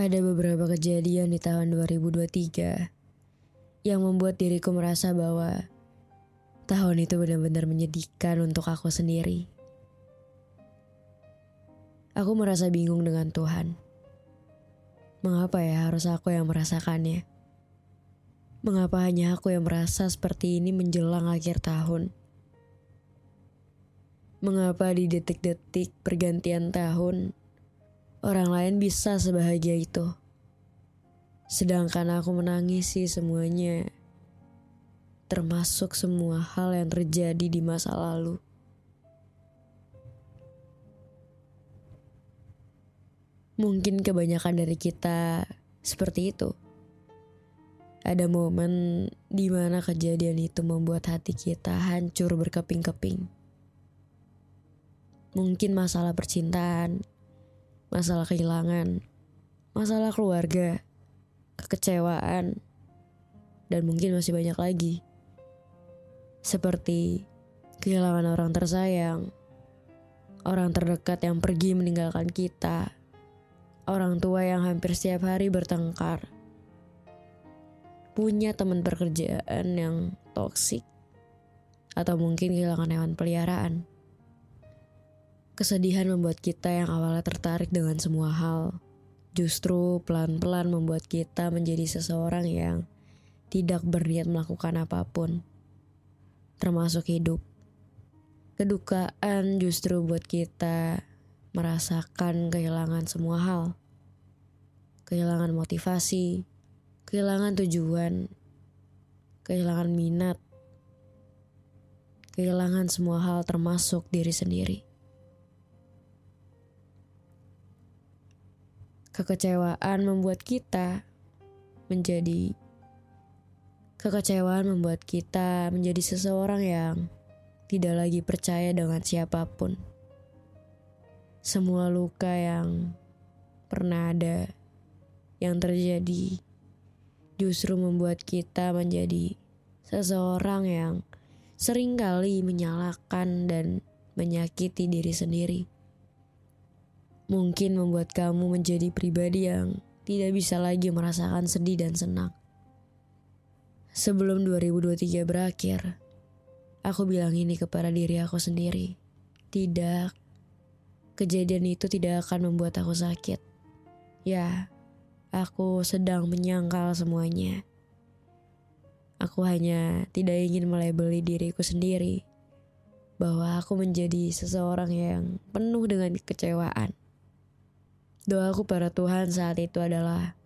Ada beberapa kejadian di tahun 2023 yang membuat diriku merasa bahwa tahun itu benar-benar menyedihkan untuk aku sendiri. Aku merasa bingung dengan Tuhan. Mengapa ya harus aku yang merasakannya? Mengapa hanya aku yang merasa seperti ini menjelang akhir tahun? Mengapa di detik-detik pergantian tahun orang lain bisa sebahagia itu. Sedangkan aku menangisi semuanya, termasuk semua hal yang terjadi di masa lalu. Mungkin kebanyakan dari kita seperti itu. Ada momen di mana kejadian itu membuat hati kita hancur berkeping-keping. Mungkin masalah percintaan, masalah kehilangan, masalah keluarga, kekecewaan, dan mungkin masih banyak lagi. Seperti kehilangan orang tersayang, orang terdekat yang pergi meninggalkan kita, orang tua yang hampir setiap hari bertengkar, punya teman pekerjaan yang toksik, atau mungkin kehilangan hewan peliharaan. Kesedihan membuat kita yang awalnya tertarik dengan semua hal, justru pelan-pelan membuat kita menjadi seseorang yang tidak berniat melakukan apa pun, termasuk hidup. Kedukaan justru buat kita merasakan kehilangan semua hal, kehilangan motivasi, kehilangan tujuan, kehilangan minat, kehilangan semua hal termasuk diri sendiri. Kekecewaan membuat kita menjadi kekecewaan membuat kita menjadi seseorang yang tidak lagi percaya dengan siapa pun. Semua luka yang pernah ada yang terjadi justru membuat kita menjadi seseorang yang sering kali menyalahkan dan menyakiti diri sendiri mungkin membuat kamu menjadi pribadi yang tidak bisa lagi merasakan sedih dan senang. Sebelum 2023 berakhir, aku bilang ini kepada diri aku sendiri. Tidak, kejadian itu tidak akan membuat aku sakit. Ya, aku sedang menyangkal semuanya. Aku hanya tidak ingin melebeli diriku sendiri bahwa aku menjadi seseorang yang penuh dengan kekecewaan. Doaku pada Tuhan saat itu adalah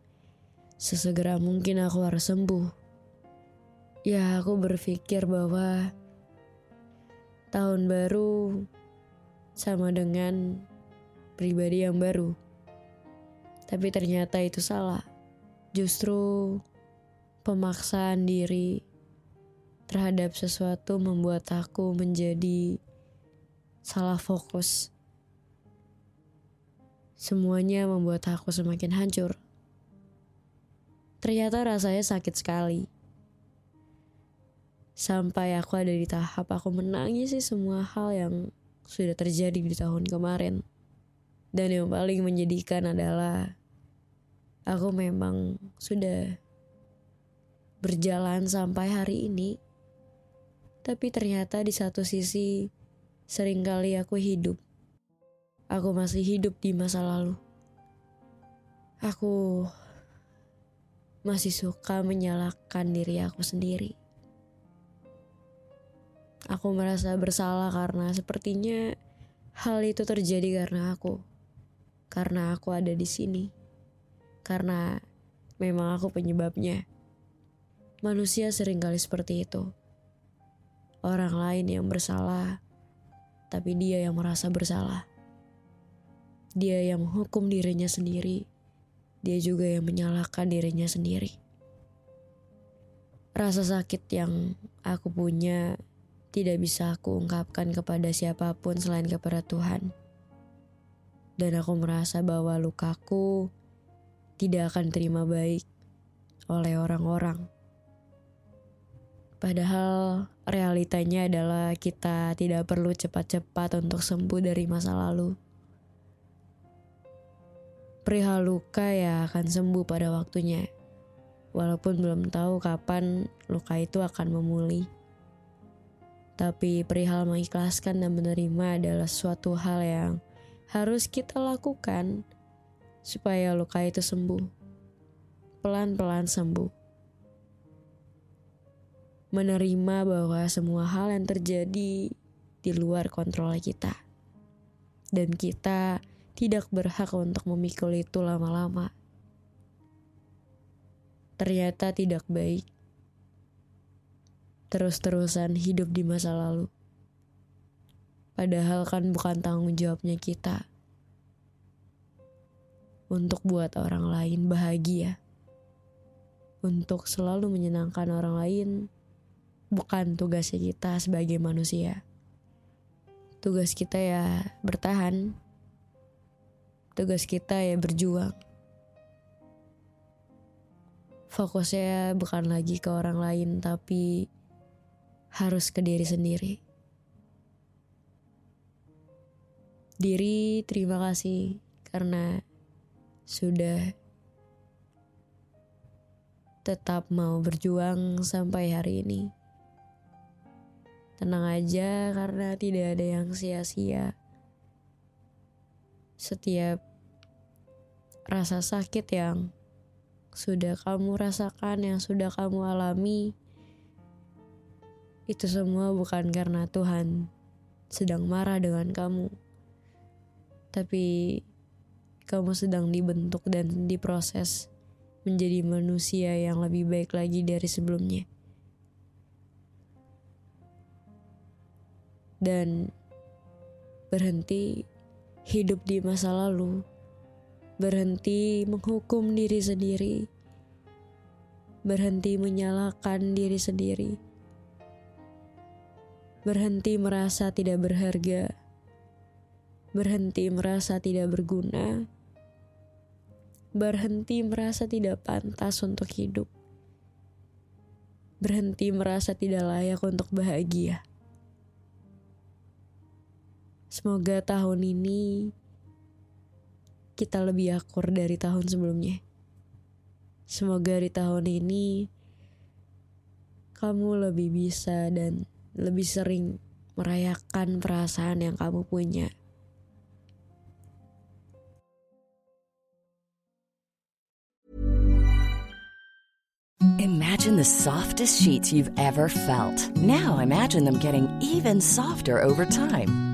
sesegera mungkin aku harus sembuh. Ya, aku berpikir bahwa tahun baru sama dengan pribadi yang baru. Tapi ternyata itu salah. Justru pemaksaan diri terhadap sesuatu membuat aku menjadi salah fokus. Semuanya membuat aku semakin hancur. Ternyata rasanya sakit sekali. Sampai aku ada di tahap aku menangis sih semua hal yang sudah terjadi di tahun kemarin. Dan yang paling menyedihkan adalah aku memang sudah berjalan sampai hari ini. Tapi ternyata di satu sisi sering kali aku hidup Aku masih hidup di masa lalu. Aku masih suka menyalahkan diri aku sendiri. Aku merasa bersalah karena sepertinya hal itu terjadi karena aku. Karena aku ada di sini. Karena memang aku penyebabnya. Manusia sering kali seperti itu. orang lain yang bersalah, tapi dia yang merasa bersalah. Dia yang menghukum dirinya sendiri, dia juga yang menyalahkan dirinya sendiri. Rasa sakit yang aku punya tidak bisa aku ungkapkan kepada siapa pun selain kepada Tuhan. Dan aku merasa bahwa lukaku tidak akan terima baik oleh orang-orang. Padahal realitanya adalah kita tidak perlu cepat-cepat untuk sembuh dari masa lalu. Perihal luka ya akan sembuh pada waktunya walaupun belum tahu kapan luka itu akan memulih. Tapi perihal mengikhlaskan dan menerima adalah suatu hal yang harus kita lakukan supaya luka itu sembuh. Pelan-pelan sembuh. Menerima bahwa semua hal yang terjadi di luar kontrol kita. Dan kita tidak berhak untuk memikul itu lama-lama ternyata tidak baik. Terus-terusan hidup di masa lalu. Padahal kan bukan tanggung jawabnya kita. Untuk buat orang lain bahagia. Untuk selalu menyenangkan orang lain bukan tugasnya kita sebagai manusia. Tugas kita ya bertahan. Tugas kita ya berjuang fokusnya bukan lagi ke orang lain, tapi harus ke diri sendiri. Diri, terima kasih karena sudah tetap mau berjuang sampai hari ini. Tenang aja karena tidak ada yang sia-sia. Setiap rasa sakit yang sudah kamu rasakan, yang sudah kamu alami, itu semua bukan karena Tuhan sedang marah dengan kamu, tapi kamu sedang dibentuk dan diproses menjadi manusia yang lebih baik lagi dari sebelumnya. Dan berhenti hidup di masa lalu berhenti menghukum diri sendiri, berhenti menyalahkan diri sendiri, berhenti merasa tidak berharga, berhenti merasa tidak berguna, berhenti merasa tidak pantas untuk hidup, berhenti merasa tidak layak untuk bahagia. Semoga tahun ini kita lebih akur dari tahun sebelumnya. Semoga di tahun ini kamu lebih bisa dan lebih sering merayakan perasaan yang kamu punya. Imagine the softest sheets you've ever felt. Now imagine them getting even softer over time.